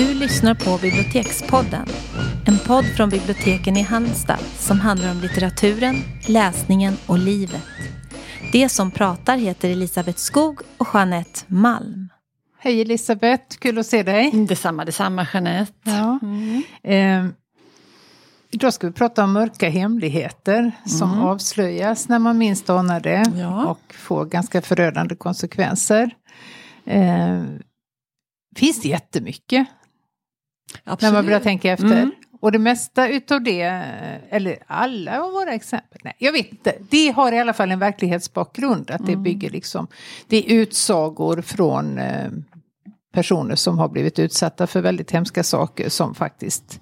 Du lyssnar på Bibliotekspodden. En podd från biblioteken i Halmstad som handlar om litteraturen, läsningen och livet. Det som pratar heter Elisabeth Skog och Jeanette Malm. Hej Elisabeth, kul att se dig. Detsamma, detsamma Jeanette. Ja. Mm. Eh, idag ska vi prata om mörka hemligheter som mm. avslöjas när man minst anar det ja. och får ganska förödande konsekvenser. Eh, finns det jättemycket. Absolut. När man börjar tänka efter. Mm. Och det mesta utav det, eller alla av våra exempel, nej jag vet inte. Det har i alla fall en verklighetsbakgrund. Att det mm. bygger liksom, det är utsagor från eh, personer som har blivit utsatta för väldigt hemska saker som faktiskt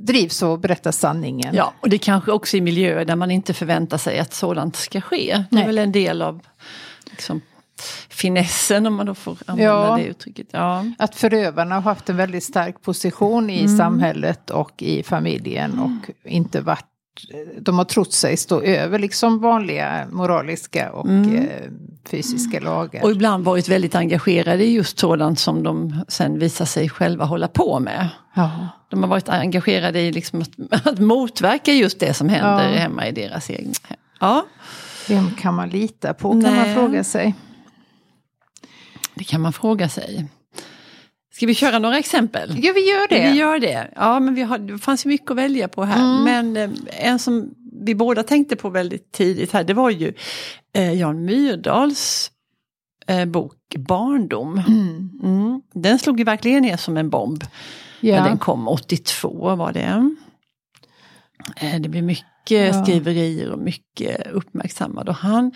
drivs av att berätta sanningen. Ja, och det kanske också i miljöer där man inte förväntar sig att sådant ska ske. Det är väl en del av liksom, finessen om man då får använda ja, det uttrycket. Ja. Att förövarna har haft en väldigt stark position i mm. samhället och i familjen mm. och inte varit de har trott sig stå över liksom vanliga moraliska och mm. eh, fysiska lagar. Och ibland varit väldigt engagerade i just sådant som de sen visar sig själva hålla på med. Ja. De har varit engagerade i liksom att, att motverka just det som händer ja. hemma i deras egna hem. Ja. Vem kan man lita på kan Nej. man fråga sig. Det kan man fråga sig. Ska vi köra några exempel? Ja, vi gör det. Vi gör det. Ja, men vi har, det fanns ju mycket att välja på här. Mm. Men eh, en som vi båda tänkte på väldigt tidigt här, det var ju eh, Jan Myrdals eh, bok Barndom. Mm. Mm. Den slog ju verkligen ner som en bomb. Ja. När den kom 82 var det. Eh, det mycket mycket ja. skriverier och mycket uppmärksammad. Och han,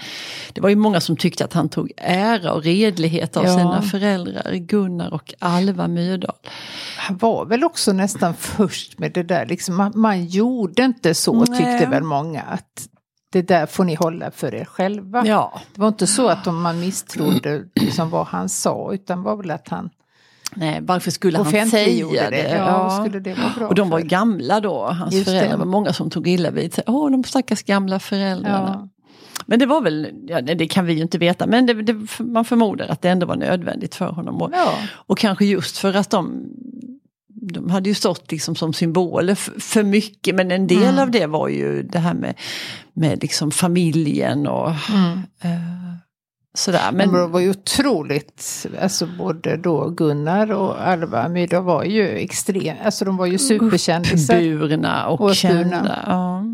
det var ju många som tyckte att han tog ära och redlighet av ja. sina föräldrar, Gunnar och Alva Myrdal. Han var väl också nästan först med det där, liksom, man, man gjorde inte så Nej. tyckte väl många. att det där får ni hålla för er själva. Ja. Det var inte så att om man misstrodde liksom vad han sa utan var väl att han Nej, varför skulle han säga det? det? Ja, Skulle det vara bra och de var för? gamla då, hans Just föräldrar. Det var många som tog illa vid sig. Åh, de stackars gamla föräldrarna. Ja. Men det var väl, ja, det kan vi ju inte veta, men det, det, man förmodar att det ändå var nödvändigt för honom. Och, ja. och kanske just för att de, de hade ju stått liksom som symboler för, för mycket, men en del mm. av det var ju det här med, med liksom familjen och mm. uh, Sådär, men... De var ju otroligt, alltså både då Gunnar och Alva Myrdal var ju extrema, alltså de var ju superkändisar. Burna och, och kända. Ja.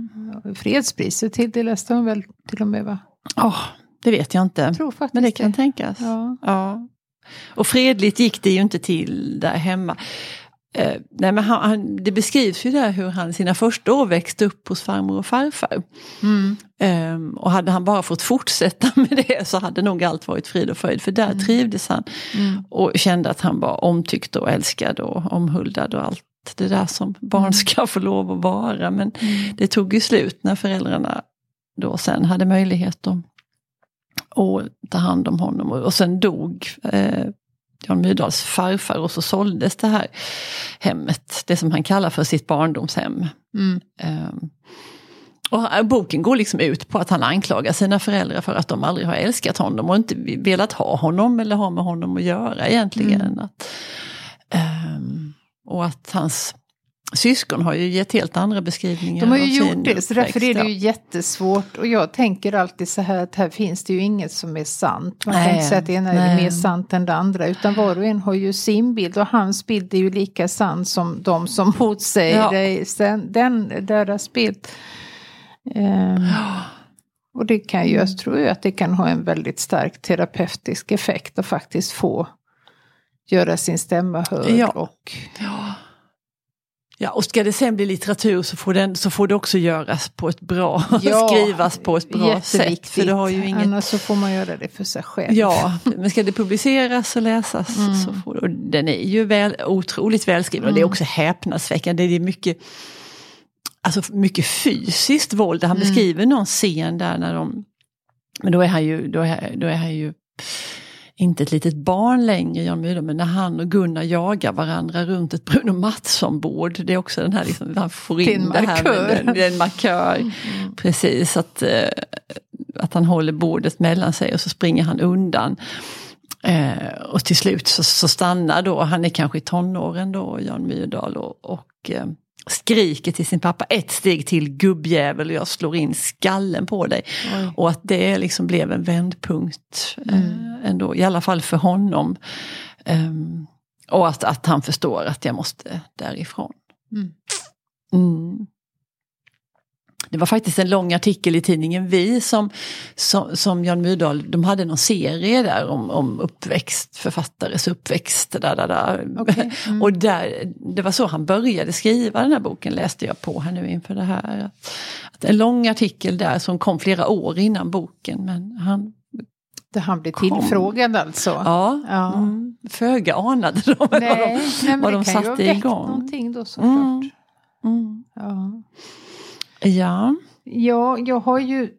Fredspriset tilldelas de väl till och med va? Oh, det vet jag inte. Jag men det kan det. tänkas. Ja. ja. Och fredligt gick det ju inte till där hemma. Eh, nej men han, han, det beskrivs ju där hur han sina första år växte upp hos farmor och farfar. Mm. Eh, och hade han bara fått fortsätta med det så hade nog allt varit frid och fröjd. För där mm. trivdes han. Mm. Och kände att han var omtyckt och älskad och omhuldad och allt det där som barn mm. ska få lov att vara. Men mm. det tog ju slut när föräldrarna då sen hade möjlighet att, att ta hand om honom. Och, och sen dog eh, Jan Myrdals farfar och så såldes det här hemmet, det som han kallar för sitt barndomshem. Mm. Um, och boken går liksom ut på att han anklagar sina föräldrar för att de aldrig har älskat honom och inte velat ha honom eller ha med honom att göra egentligen. Mm. Att, um, och att hans Syskon har ju gett helt andra beskrivningar. De har ju gjort det, så därför är det ju jättesvårt. Och jag tänker alltid så här att här finns det ju inget som är sant. Man nej, kan inte säga att det ena är mer sant än det andra. Utan var och en har ju sin bild och hans bild är ju lika sann som de som motsäger ja. dig. Sen, den, deras bild. Um, och det kan ju, jag tror ju att det kan ha en väldigt stark terapeutisk effekt att faktiskt få göra sin stämma hörd. Ja. Och, ja. Ja, och ska det sen bli litteratur så får, den, så får det också göras på ett bra, ja, skrivas på ett bra sätt. För det har ju inget... Annars så får man göra det för sig själv. Ja, men ska det publiceras och läsas mm. så får och Den är ju väl, otroligt välskriven mm. och det är mm. också häpnadsväckande. Det är mycket, alltså mycket fysiskt våld. Han mm. beskriver någon scen där när de, men då är han ju, då är, då är han ju inte ett litet barn längre, Jan Myrdal, men när han och Gunnar jagar varandra runt ett Bruno Mattsson-bord. Det är också den här, liksom, han får in det, här med det är en markör. Mm. Precis, att, eh, att han håller bordet mellan sig och så springer han undan. Eh, och till slut så, så, stannar då, han är kanske i tonåren då, Jan Myrdal, och, och eh, skriker till sin pappa ett steg till gubbjävel och jag slår in skallen på dig. Oj. Och att det liksom blev en vändpunkt eh, mm. ändå, i alla fall för honom. Um, och att, att han förstår att jag måste därifrån. Mm. Mm. Det var faktiskt en lång artikel i tidningen Vi som, som, som Jan Myrdal, de hade någon serie där om, om uppväxt, författares uppväxt. Där, där, där. Okay. Mm. Och där, det var så han började skriva den här boken, läste jag på här nu inför det här. Att en lång artikel där som kom flera år innan boken. Men han det han blev tillfrågad alltså? Ja, ja. Mm, föga anade de nej, vad de, nej, vad de satte igång. Någonting då såklart. Mm. Mm. Ja. Ja. Ja, jag har ju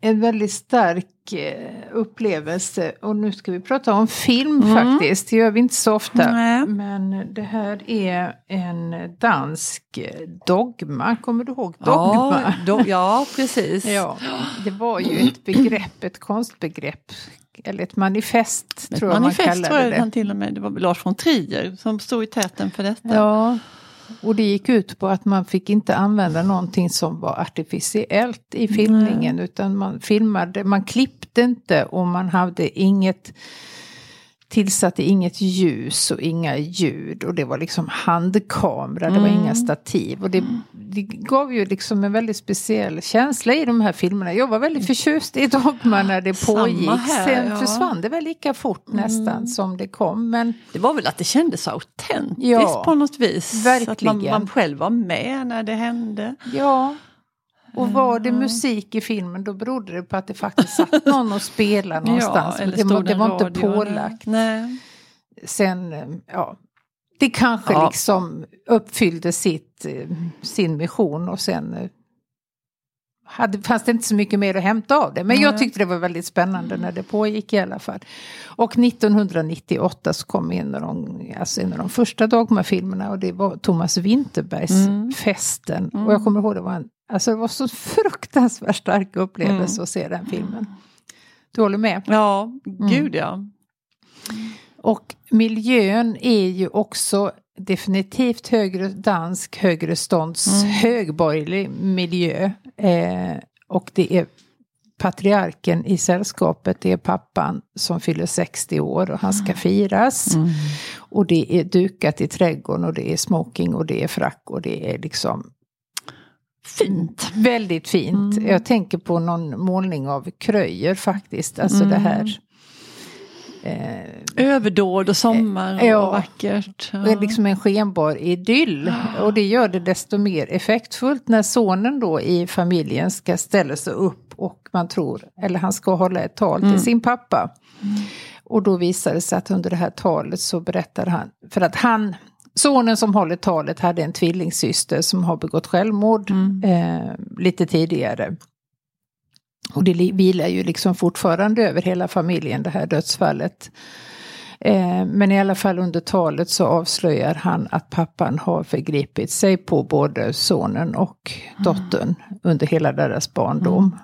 en väldigt stark eh, upplevelse och nu ska vi prata om film mm. faktiskt. Det gör vi inte så ofta. Nej. Men det här är en dansk dogma. Kommer du ihåg dogma? Ja, do ja precis. ja, det var ju ett begrepp, ett konstbegrepp. Eller ett manifest ett tror jag manifest man kallade det. Manifest till och med. Det var Lars von Trier som stod i täten för detta. Ja, och det gick ut på att man fick inte använda någonting som var artificiellt i filmningen. Mm. Utan man filmade, man klippte inte och man hade inget tillsatte inget ljus och inga ljud och det var liksom handkamera, det var mm. inga stativ. Och det, det, gav ju liksom en väldigt speciell känsla i de här filmerna. Jag var väldigt förtjust i Dogma när det pågick. Här, Sen ja. försvann det väl lika fort mm. nästan som det kom. Men... Det var väl att det kändes autentiskt ja, på något vis. Verkligen. Att man, man själv var med när det hände. Ja. Och var det musik i filmen då berodde det på att det faktiskt satt någon och spelade någonstans. Ja, det, det var inte pålagt. Nej. Sen, eh, ja, det kanske ja. liksom uppfyllde sitt, eh, sin mission och sen eh, hade, fanns det inte så mycket mer att hämta av det. Men mm. jag tyckte det var väldigt spännande när det pågick i alla fall. Och 1998 så kom en av de, alltså en av de första Dogma-filmerna och det var Thomas Winterbergs mm. Festen. Mm. Och jag kommer ihåg det var en Alltså det var så fruktansvärt stark upplevelse mm. att se den filmen. Du håller med? Ja, gud ja. Mm. Och miljön är ju också definitivt högre dansk, högre stånds, mm. högborgerlig miljö. Eh, och det är patriarken i sällskapet, det är pappan som fyller 60 år och han ska mm. firas. Mm. Och det är dukat i trädgården och det är smoking och det är frack och det är liksom Fint. Väldigt fint. Mm. Jag tänker på någon målning av Kröjer faktiskt. Alltså mm. det här. Eh, Överdåd och sommar och, ja, vackert. Ja. Det är liksom en skenbar idyll. Och det gör det desto mer effektfullt när sonen då i familjen ska ställa sig upp och man tror, eller han ska hålla ett tal till mm. sin pappa. Mm. Och då visar det sig att under det här talet så berättar han, för att han Sonen som håller talet hade en tvillingsyster som har begått självmord mm. eh, lite tidigare. Och det vilar ju liksom fortfarande över hela familjen det här dödsfallet. Eh, men i alla fall under talet så avslöjar han att pappan har förgripit sig på både sonen och mm. dottern mm. under hela deras barndom. Mm.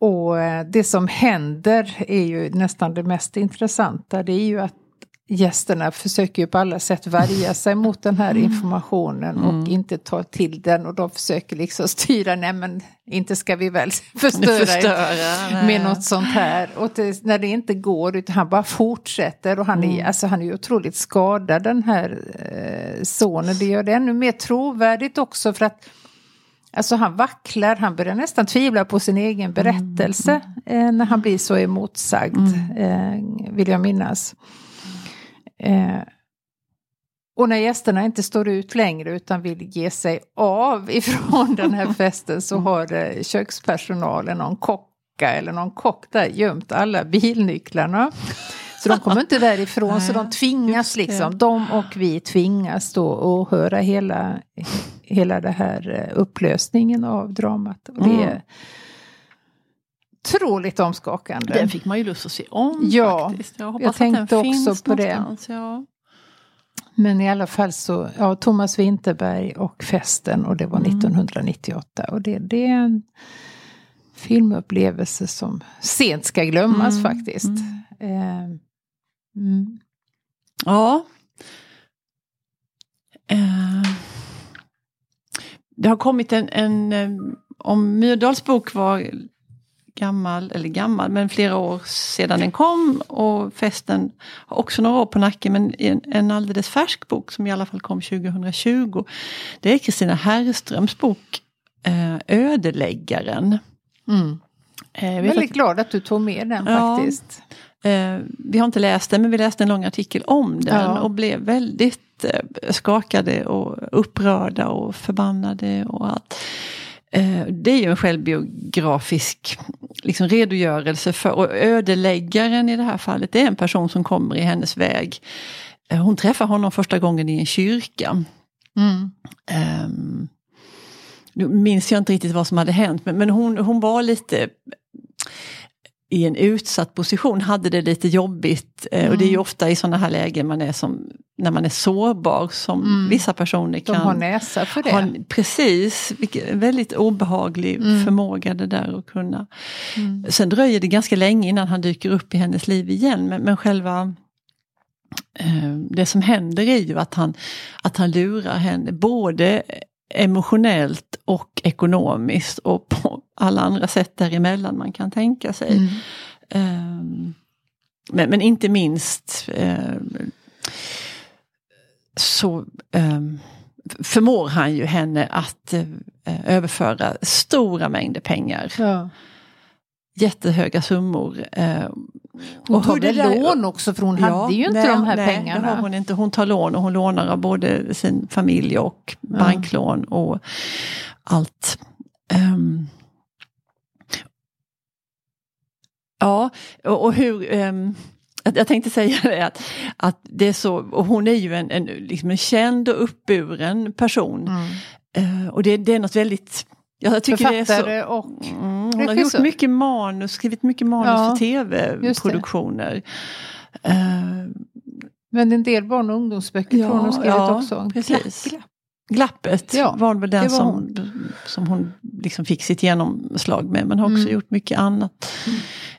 Och eh, det som händer är ju nästan det mest intressanta. Det är ju att gästerna försöker ju på alla sätt värja sig mot den här mm. informationen och mm. inte ta till den och de försöker liksom styra, nej men inte ska vi väl förstöra, förstöra med något sånt här. Och det, när det inte går utan han bara fortsätter och han är, mm. alltså han är ju otroligt skadad den här eh, sonen. Det gör det ännu mer trovärdigt också för att Alltså han vacklar, han börjar nästan tvivla på sin egen berättelse mm. eh, när han blir så emotsagd, mm. eh, vill jag minnas. Eh, och när gästerna inte står ut längre utan vill ge sig av ifrån den här festen så har eh, kökspersonalen, någon kocka eller någon kock där gömt alla bilnycklarna. Så de kommer inte därifrån så de tvingas liksom, de och vi tvingas då att höra hela, hela det här eh, upplösningen av dramat. Och det mm. Är, otroligt omskakande. Den fick man ju lust att se om ja, faktiskt. Jag, jag tänkte också på det. Ja. Men i alla fall så, ja, Thomas Winterberg och festen och det var mm. 1998. Och det, det, filmupplevelse som sent ska glömmas mm. faktiskt. Mm. Eh. Ja. Eh. Det har kommit en, en eh, om Myrdals bok var gammal, eller gammal, men flera år sedan den kom och festen har också några år på nacken men en, en alldeles färsk bok som i alla fall kom 2020. Det är Kristina Herrströms bok eh, Ödeläggaren. Mm. Eh, Väldigt att, glad att du tog med den ja, faktiskt. Eh, vi har inte läst den men vi läste en lång artikel om den ja. och blev väldigt eh, skakade och upprörda och förbannade och allt. Eh, det är ju en självbiografisk liksom, redogörelse för, och ödeläggaren i det här fallet, det är en person som kommer i hennes väg. Eh, hon träffar honom första gången i en kyrka. Mm. Um, nu minns jag inte riktigt vad som hade hänt men, men hon, hon var lite i en utsatt position, hade det lite jobbigt. Mm. Och det är ju mm. ofta i sådana här lägen man är som, när man är sårbar som mm. vissa personer kan. De har näsa för det. Ha, precis, väldigt obehaglig mm. förmåga det där att kunna. Mm. Sen dröjer det ganska länge innan han dyker upp i hennes liv igen men, men själva eh, det som händer är ju att han, att han lurar henne både emotionellt och ekonomiskt och på alla andra sätt däremellan man kan tänka sig. Mm. Um, men, men, inte minst um, så um, förmår han ju henne att uh, överföra stora mängder pengar. Ja. Jättehöga summor. Hon tar väl lån också för hon ja, hade ju inte nej, de här nej, pengarna. Det har hon inte. Hon tar lån och hon lånar av både sin familj och banklån och allt. Um, ja, och, hur um, jag tänkte säga det att, att det är så, och hon är ju en, en, liksom en känd och uppburen person. Mm. Uh, och det, det är något väldigt jag tycker Författare det är så, och mm, Hon har gjort mycket manus, skrivit mycket manus ja, för tv-produktioner. Uh, men en del barn och ungdomsböcker ja, tror hon har skrivit ja, också. Precis. Glapp, Glappet ja, var väl den var som, hon. som hon liksom fick sitt genomslag med men har också mm. gjort mycket annat.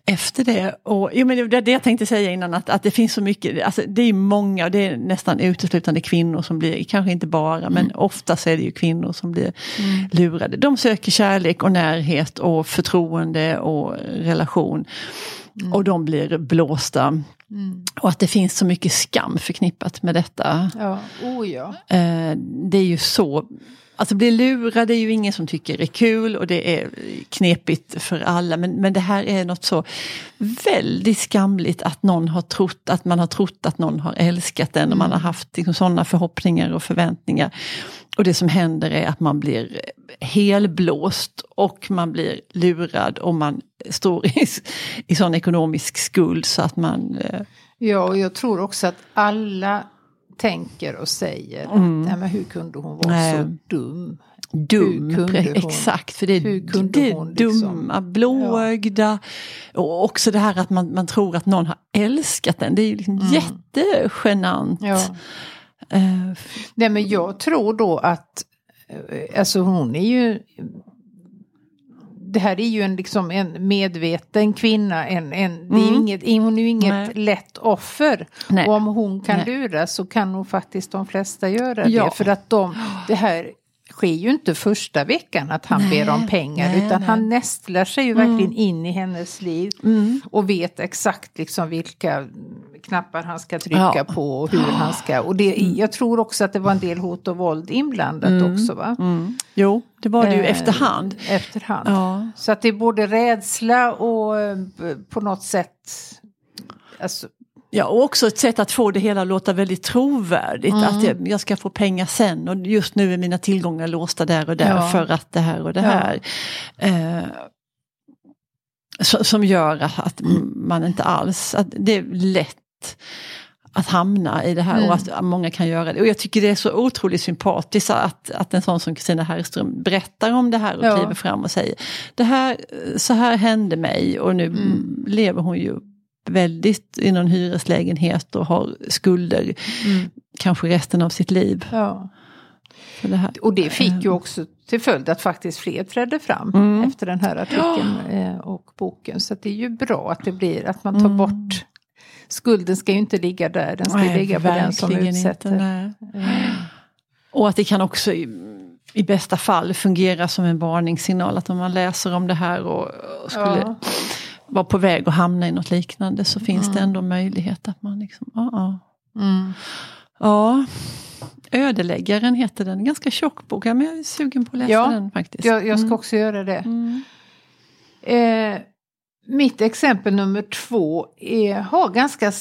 Efter det. Och, jo, men det, det jag tänkte säga innan att, att det finns så mycket, alltså, det är många, det är nästan uteslutande kvinnor som blir, kanske inte bara, mm. men oftast är det ju kvinnor som blir mm. lurade. De söker kärlek och närhet och förtroende och relation. Mm. Och de blir blåsta. Mm. Och att det finns så mycket skam förknippat med detta. Ja. Oh, ja. Eh, det är ju så Alltså bli lurad är ju ingen som tycker är kul och det är knepigt för alla men, men det här är något så väldigt skamligt att någon har trott att man har trott att någon har älskat den och man har mm. haft liksom, sådana förhoppningar och förväntningar. Och det som händer är att man blir helblåst och man blir lurad och man står i, i sån ekonomisk skuld så att man... Eh... Ja, och jag tror också att alla tänker och säger mm. att nej, men hur kunde hon vara nej. så dum? Dum, hon, exakt. För det, det hon liksom, dumma, blåögda. Ja. Och också det här att man, man tror att någon har älskat den. Det är ju liksom mm. jättegenant. Ja. Uh, nej men jag tror då att, eh, alltså hon är ju det här är ju en, liksom en medveten kvinna. En, en, mm. det är mm. inget, hon är ju inget Nej. lätt offer. Nej. Och om hon kan Nej. luras så kan nog faktiskt de flesta göra ja. det. För att de, det här sker ju inte första veckan att han nej, ber om pengar nej, utan nej. han nästlar sig ju mm. verkligen in i hennes liv mm. och vet exakt liksom vilka knappar han ska trycka ja. på och hur han ska. Och det, mm. jag tror också att det var en del hot och våld inblandat mm. också va? Mm. Jo, det var det ju eh, efterhand. Efterhand. Ja. Så att det är både rädsla och eh, på något sätt Alltså, Ja, och också ett sätt att få det hela att låta väldigt trovärdigt. Mm. Att jag, jag, ska få pengar sen och just nu är mina tillgångar låsta där och där ja. för att det här och det här. Eh, som gör att man inte alls, att det är lätt att hamna i det här mm. och att många kan göra det. Och jag tycker det är så otroligt sympatiskt att, att en sån som Kristina Herrström berättar om det här och ja. kliver fram och säger det här, så här hände mig och nu mm. lever hon ju väldigt i någon hyreslägenhet och har skulder. Mm. Kanske resten av sitt liv. Ja. Det och det fick ju eh. också till följd att faktiskt fler trädde fram mm. efter den här artikeln ja. och boken. Så det är ju bra att det blir att man tar mm. bort Skulden ska ju inte ligga där, den ska Nej, ligga på den som utsätter. Inte, mm. Och att det kan också i, i, bästa fall fungera som en varningssignal. Att om man läser om det här och, och skulle ja. vara på väg att hamna i något liknande så finns mm. det ändå möjlighet att man liksom, ja. ja. Mm. ja. Ödeläggaren heter den, ganska tjock bok, men jag är sugen på att läsa ja, den faktiskt. Jag, jag ska mm. också göra det. Mm. Eh, mitt exempel nummer två är, har ganska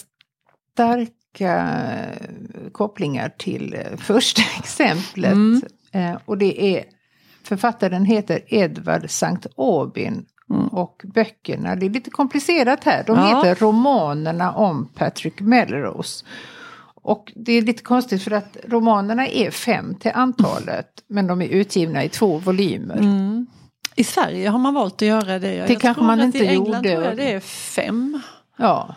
starka kopplingar till eh, första exemplet. Mm. Eh, och det är, författaren heter Edvard Sankt Aubin. Mm. Och böckerna, det är lite komplicerat här, de ja. heter Romanerna om Patrick Melrose. Och det är lite konstigt för att romanerna är fem till antalet men de är utgivna i två volymer. Mm. I Sverige har man valt att göra det. Det jag kanske man inte i England gjorde. Jag det är fem. Ja.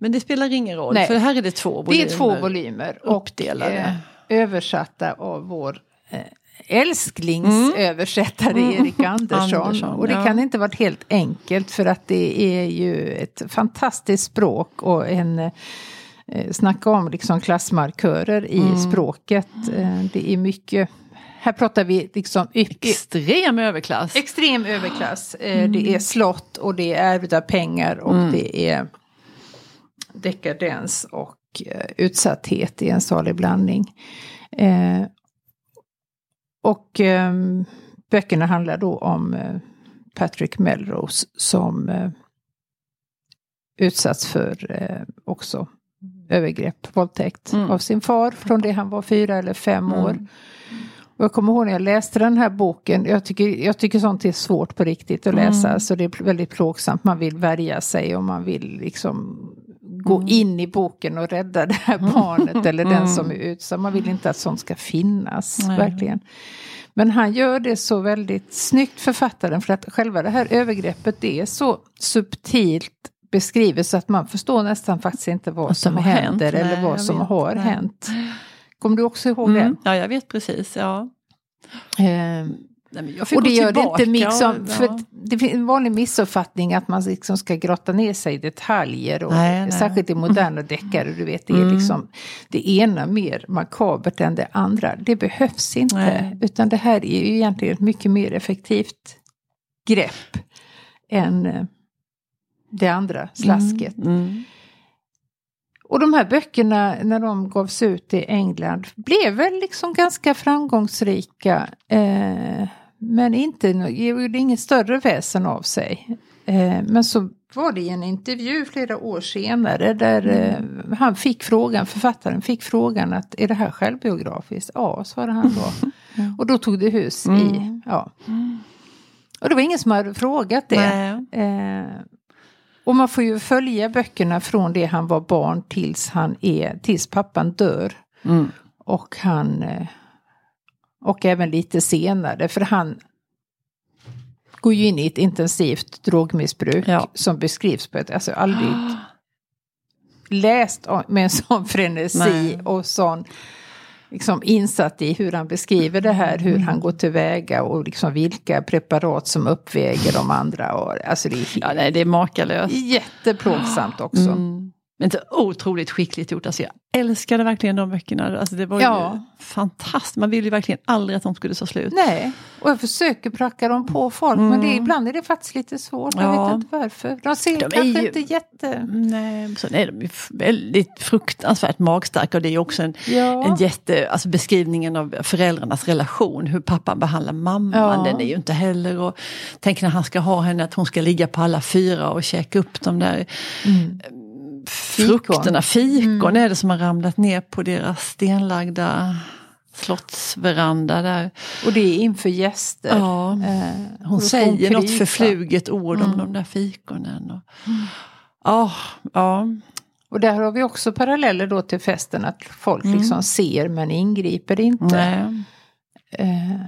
Men det spelar ingen roll Nej. för här är det två volymer. Det är två volymer. Uppdelade. Och, eh, översatta av vår eh, älsklingsöversättare mm. Erik Andersson. Andersson. Och det ja. kan inte varit helt enkelt för att det är ju ett fantastiskt språk och en eh, Snacka om liksom klassmarkörer i mm. språket. Eh, det är mycket här pratar vi liksom extrem överklass. Extrem överklass. Mm. Det är slott och det är ärvda pengar och mm. det är dekadens och eh, utsatthet i en salig blandning. Eh, och eh, böckerna handlar då om eh, Patrick Melrose som utsatts för också övergrepp, våldtäkt mm. av sin far från det han var fyra eller fem år. Mm. Och jag kommer ihåg när jag läste den här boken, jag tycker, jag tycker sånt är svårt på riktigt att läsa, mm. så det är väldigt plågsamt, man vill värja sig och man vill liksom gå mm. in i boken och rädda det här barnet eller den som är utsatt. Man vill inte att sånt ska finnas, Nej. verkligen. Men han gör det så väldigt snyggt, författaren, för att själva det här övergreppet det är så subtilt beskrivet så att man förstår nästan faktiskt inte vad som, händer hänt. eller vad som har Nej. hänt. Kommer du också ihåg mm. det? Ja, jag vet precis. Ja. Eh, Nej, och det gör det inte liksom, för ja. det finns en vanlig missuppfattning att man liksom ska grotta ner sig i detaljer. Och nej, nej. Särskilt i moderna deckare, du vet, det är mm. liksom det ena mer makabert än det andra. Det behövs inte. Nej. Utan det här är ju egentligen ett mycket mer effektivt grepp än eh, det andra slasket. Mm. Mm. Och de här böckerna när de gavs ut i England blev väl liksom ganska framgångsrika. Eh, men inte, gjorde inget större väsen av sig. Eh, men så var det en intervju flera år senare där mm. eh, han fick frågan, författaren fick frågan att är det här självbiografiskt? Ja, svarade han då. Mm. Och då tog det hus mm. i, ja. Mm. Och det var ingen som hade frågat det. Eh, och man får ju följa böckerna från det han var barn tills han är, tills pappan dör. Mm. Och han, eh, och även lite senare, för han går ju in i ett intensivt drogmissbruk ja. som beskrivs på ett, alltså aldrig läst med en sån frenesi Nej. och sån liksom insatt i hur han beskriver det här, hur han går tillväga och liksom vilka preparat som uppväger de andra. Och, alltså det, är, ja, nej, det är makalöst. Jätteplågsamt också. Mm. Men så otroligt skickligt gjort. Alltså jag älskade verkligen de böckerna. Alltså det var ja. ju fantastiskt. Man ville ju verkligen aldrig att de skulle ta slut. Nej, och jag försöker pracka dem på folk. Mm. Men det, ibland är det faktiskt lite svårt. Ja. Jag vet inte varför. De ser de kanske ju, inte jätte... Nej, så är de är väldigt fruktansvärt magstarka. Och det är också en, ja. en jätte... Alltså beskrivningen av föräldrarnas relation. Hur pappan behandlar mamman. Ja. Den är ju inte heller... Och, tänk när han ska ha henne att hon ska ligga på alla fyra och käka upp de där mm frukterna, fikon mm. är det som har ramlat ner på deras stenlagda slottsveranda där. Och det är inför gäster. Ja. Eh, hon säger något förfluget ord mm. om de där fikonen. Och, mm. ja, ja. Och där har vi också paralleller då till festen att folk mm. liksom ser men ingriper inte. Nej. Eh.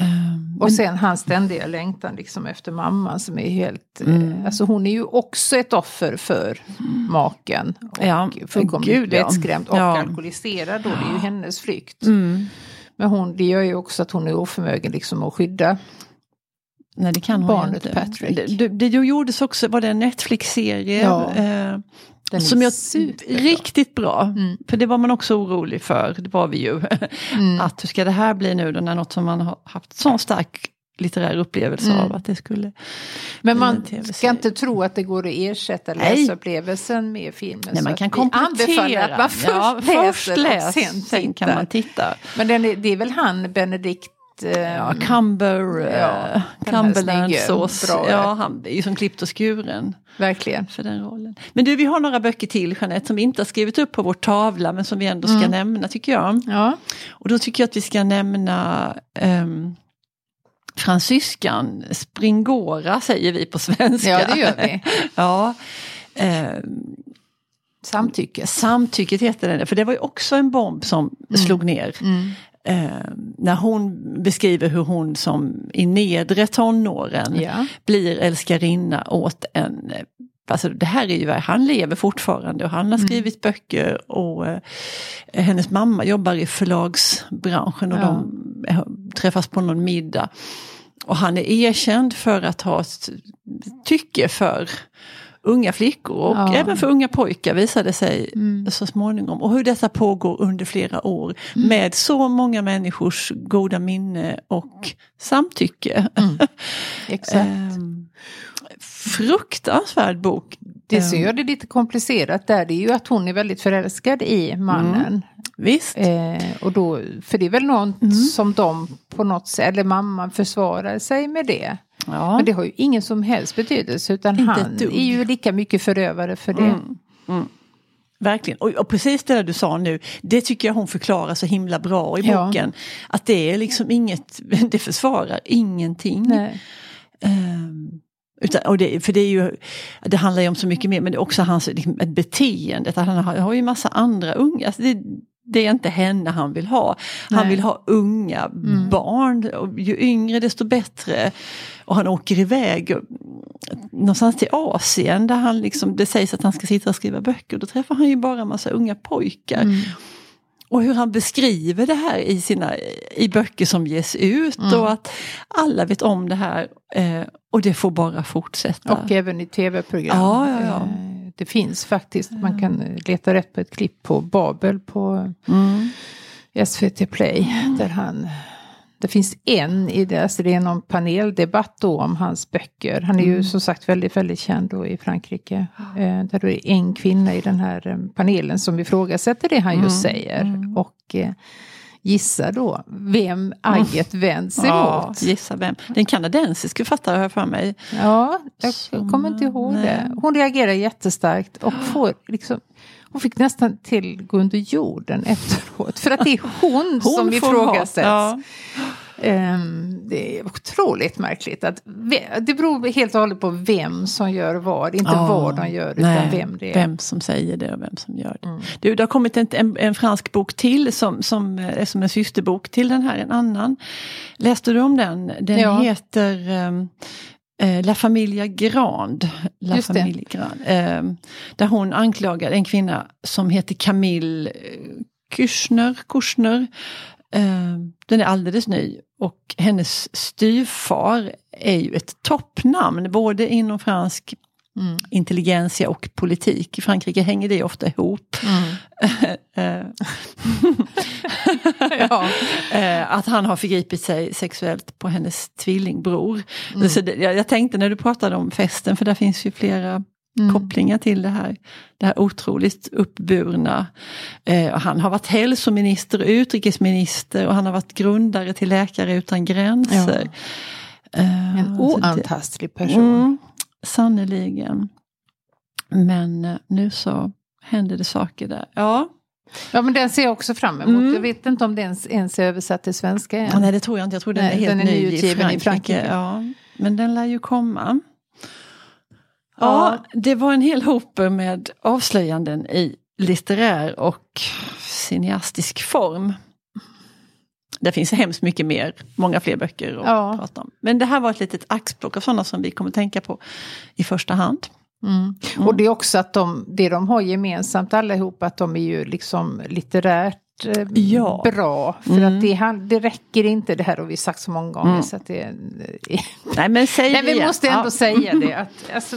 Um, och sen hans ständiga längtan liksom efter mamman som är helt... Eh, mm. Eh, alltså hon är ju också ett offer för maken. Och ja, fullkomligt vettskrämd och ja. alkoholiserad. Då. Det är ju hennes flykt. Mm. Men hon, det gör ju också att hon är oförmögen liksom att skydda Nej, det kan barnet inte. Patrick. Det, det, det gjordes också, var det en Netflix-serie? Ja. Eh, som jag riktigt bra. Mm. För det var man också orolig för, det var vi ju. Mm. att hur ska det här bli nu då när något som man har haft sån stark litterär upplevelse mm. av att det skulle Men man ska inte tro att det går att ersätta läsupplevelsen med filmen. Nej, man kan komplettera. att man först, ja, läser läs, och sen, sen kan man titta. Men den är, det är väl han, Benedikt ja, Cumber, ja, uh, Cumberland sås. Ja, han är ju som klippt och skuren. Verkligen. För den rollen. Men du, vi har några böcker till Jeanette som vi inte har skrivit upp på vår tavla men som vi ändå ska mm. nämna tycker jag. Ja. Och då tycker jag att vi ska nämna um, fransyskan Springora säger vi på svenska. Ja, det gör vi. ja. Um, Samtycke. Samtycket heter den, för det var ju också en bomb som mm. slog ner. Mm. Eh, när hon beskriver hur hon som i nedre tonåren ja. blir älskarinna åt en Alltså det här är ju, han lever fortfarande och han har mm. skrivit mm. böcker och eh, hennes mamma jobbar i förlagsbranschen och ja. de eh, träffas på någon middag. Och han är erkänd för att ha ett tycke för unga flickor och ja. även för unga pojkar visade sig mm. så småningom. Och hur detta pågår under flera år mm. med så många människors goda minne och samtycke. Mm. Exakt. um, fruktansvärd bok. Det som ehm. gör det lite komplicerat där det är ju att hon är väldigt förälskad i mannen. Mm. Visst. Eh, och då, för det är väl något mm. som de på något sätt, eller mamman försvarar sig med det. Ja. Men det har ju ingen som helst betydelse utan Inte han är ju lika mycket förövare för det. Mm. Mm. Verkligen, och, och, precis det där du sa nu, det tycker jag hon förklarar så himla bra i boken. Ja. Att det är liksom inget, det försvarar ingenting. Um, utan, och det, för det, är ju, det handlar ju om så mycket mer, men det är också hans liksom, beteende. Han har, har ju massa andra unga. Alltså det, det är inte henne han vill ha. Han Nej. vill ha unga mm. barn. Ju yngre desto bättre. Och han åker iväg någonstans till Asien där han liksom, det sägs att han ska sitta och skriva böcker. Då träffar han ju bara en massa unga pojkar. Mm. Och hur han beskriver det här i, sina, i böcker som ges ut mm. och att alla vet om det här. Eh, och det får bara fortsätta. Och även i tv-program. Ja, ja, ja. Eh, det finns faktiskt. Man kan leta rätt på ett klipp på Babel på mm. SVT Play. Mm. Där han, det finns en i det, alltså det är någon paneldebatt då om hans böcker. Han är mm. ju som sagt väldigt, väldigt känd då i Frankrike. Eh, där det är en kvinna i den här eh, panelen som ifrågasätter det han just mm. säger. Mm. Och eh, gissa då vem agget mm. vänds emot. Ja, gissa vem. Den kanadensisk författare har jag för mig. Ja, jag Som, kommer inte ihåg nej. det. Hon reagerar jättestarkt och får liksom hon fick nästan till gå under jorden efteråt. För att det är hon, hon som ifrågasätts. Ja. Um, det är otroligt märkligt. Att, det beror helt och hållet på vem som gör vad. Inte oh, vad de gör utan nej, vem det är. Vem som säger det och vem som gör det. Mm. Du, det har kommit en, en, en, fransk bok till som, som är som en systerbok till den här, en annan. Läste du om den? Den ja. heter um, La Familia Grand. La Just Famille Grand. Eh, där hon anklagar en kvinna som heter Camille Kushner, Kushner Eh, den är alldeles ny och hennes styvfar är ju ett toppnamn både inom fransk mm. intelligensia och politik. I Frankrike hänger det ofta ihop. Mm. Eh, ja. Eh, att han har förgripit sig sexuellt på hennes tvillingbror. Mm. Så det, jag, jag tänkte när du pratade om festen, för där finns ju flera Mm. kopplingar till det här, det här otroligt uppburna. Eh, han har varit hälsominister och utrikesminister och han har varit grundare till Läkare utan gränser. Ja. Eh, en oantastlig person. Mm, Sannerligen. Men eh, nu så händer det saker där. Ja. Ja men den ser jag också fram emot. Mm. Jag vet inte om den ens, är översatt till svenska än. nej det tror jag inte, jag tror den nej, är helt den är ny i Frankrike. I Frankrike. Ja. Men den lär ju komma. Ja, det var en hel hop med avslöjanden i litterär och cineastisk form. det finns hemskt mycket mer, många fler böcker att ja. prata om. Men det här var ett litet axplock av sådana som vi kommer tänka på i första hand. Mm. Mm. Och det är också att de, det de har gemensamt allihopa, att de är ju liksom litterärt ja. bra. För mm. att det, det räcker inte, det här har vi sagt så många gånger. Mm. Så att det, Nej men säg Nej, vi måste ändå ja. säga det. Att, alltså,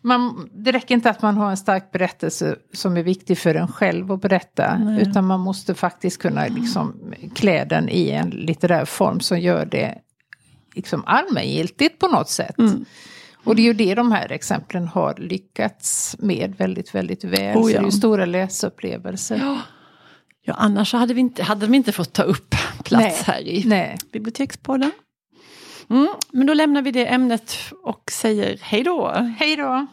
man, det räcker inte att man har en stark berättelse som är viktig för en själv att berätta. Nej. Utan man måste faktiskt kunna liksom, klä den i en litterär form som gör det liksom, allmängiltigt på något sätt. Mm. Och det är ju det de här exemplen har lyckats med väldigt, väldigt väl. Oh, ja. Så det är ju stora läsupplevelser. Ja. Ja, annars hade vi inte, hade de inte fått ta upp plats Nej. här i Nej. Bibliotekspodden. Mm, men då lämnar vi det ämnet och säger hej då. Hej då.